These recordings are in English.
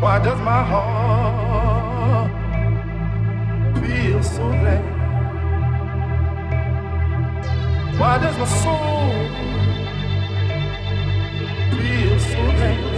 Why does my heart feel so bad? Why does my soul feel so bad?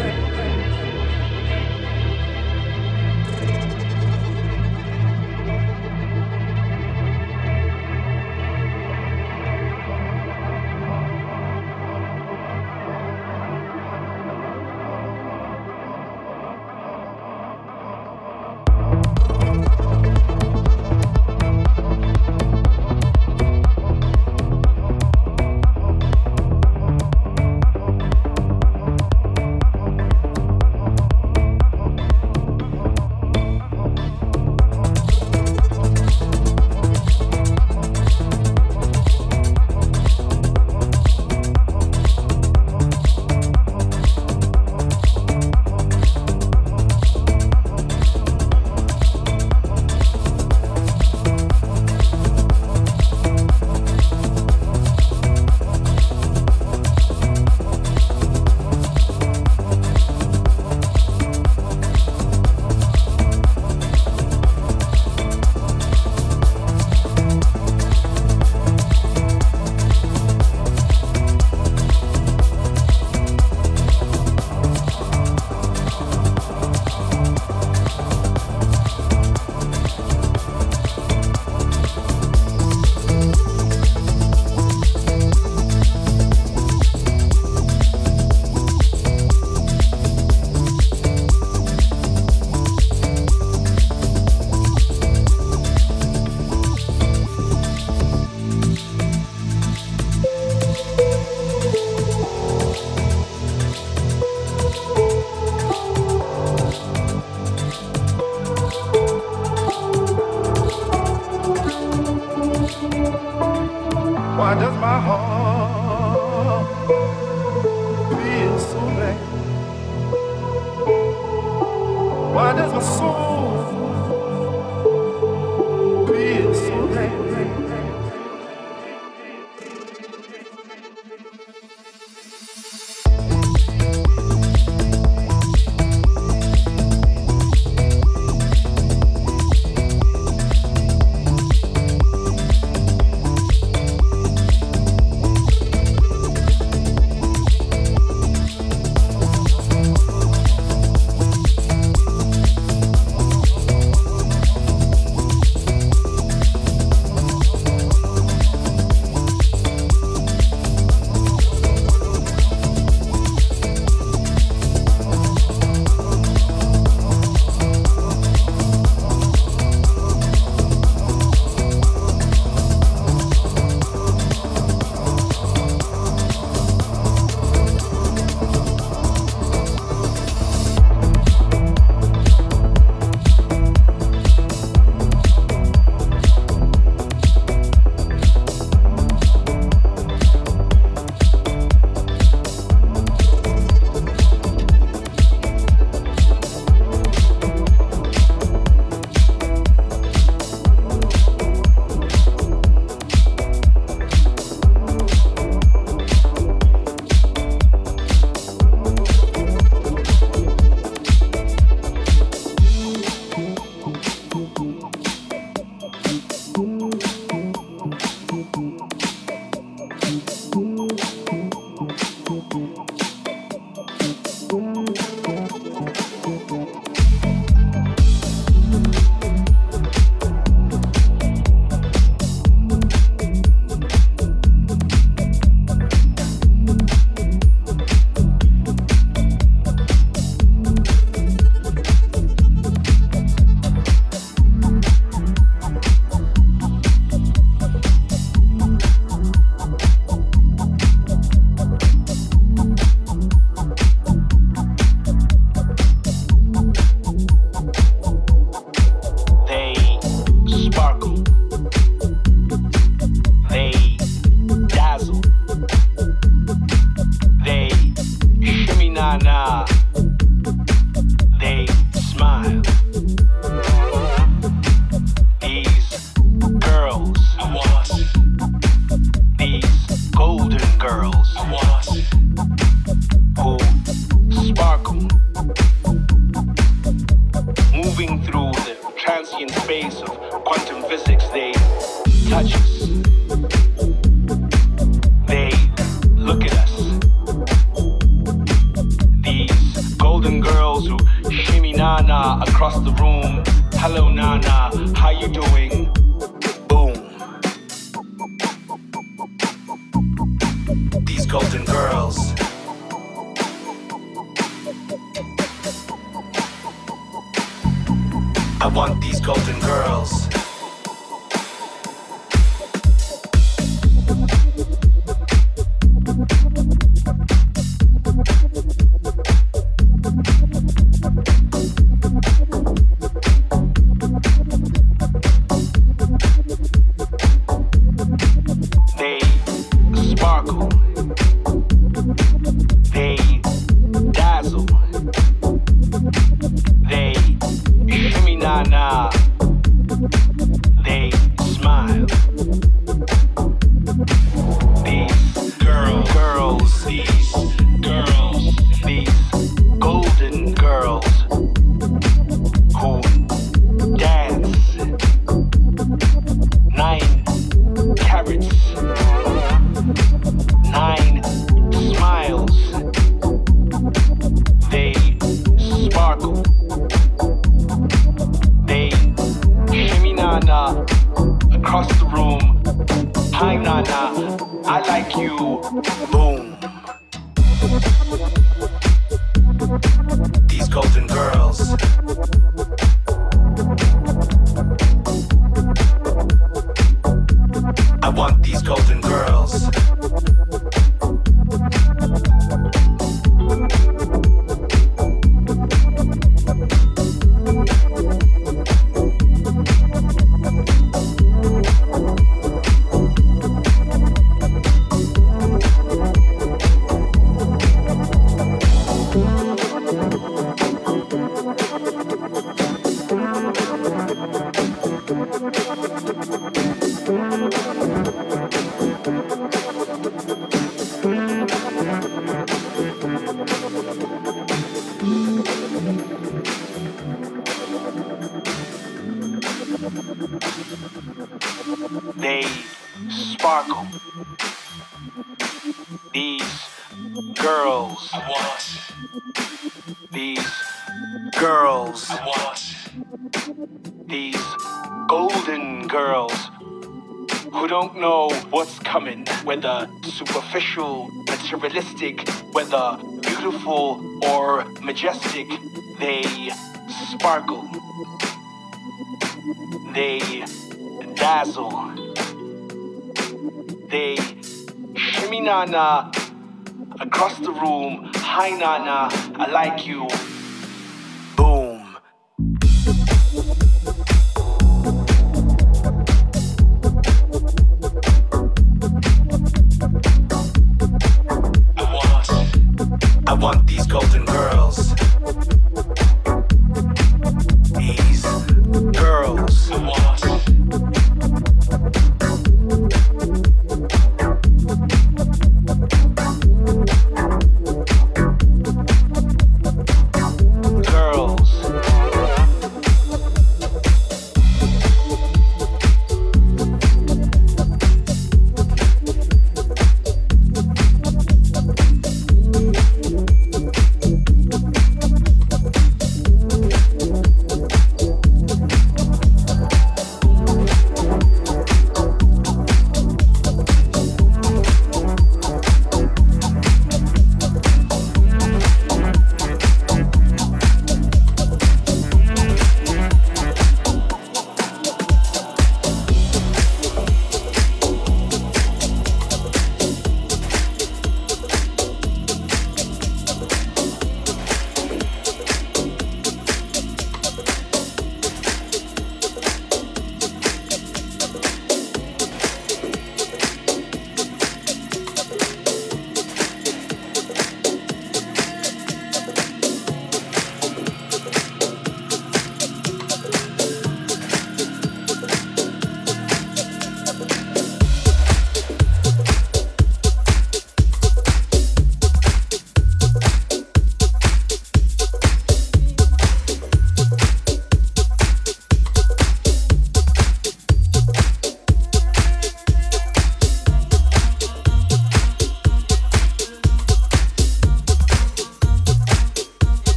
They sparkle. These girls. I want. These girls. I want. These golden girls who don't know what's coming, whether superficial, materialistic, whether beautiful or majestic, they sparkle. They dazzle. They shimmy na na across the room. Hi na na, I like you.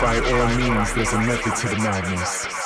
By all means, there's a method to the madness.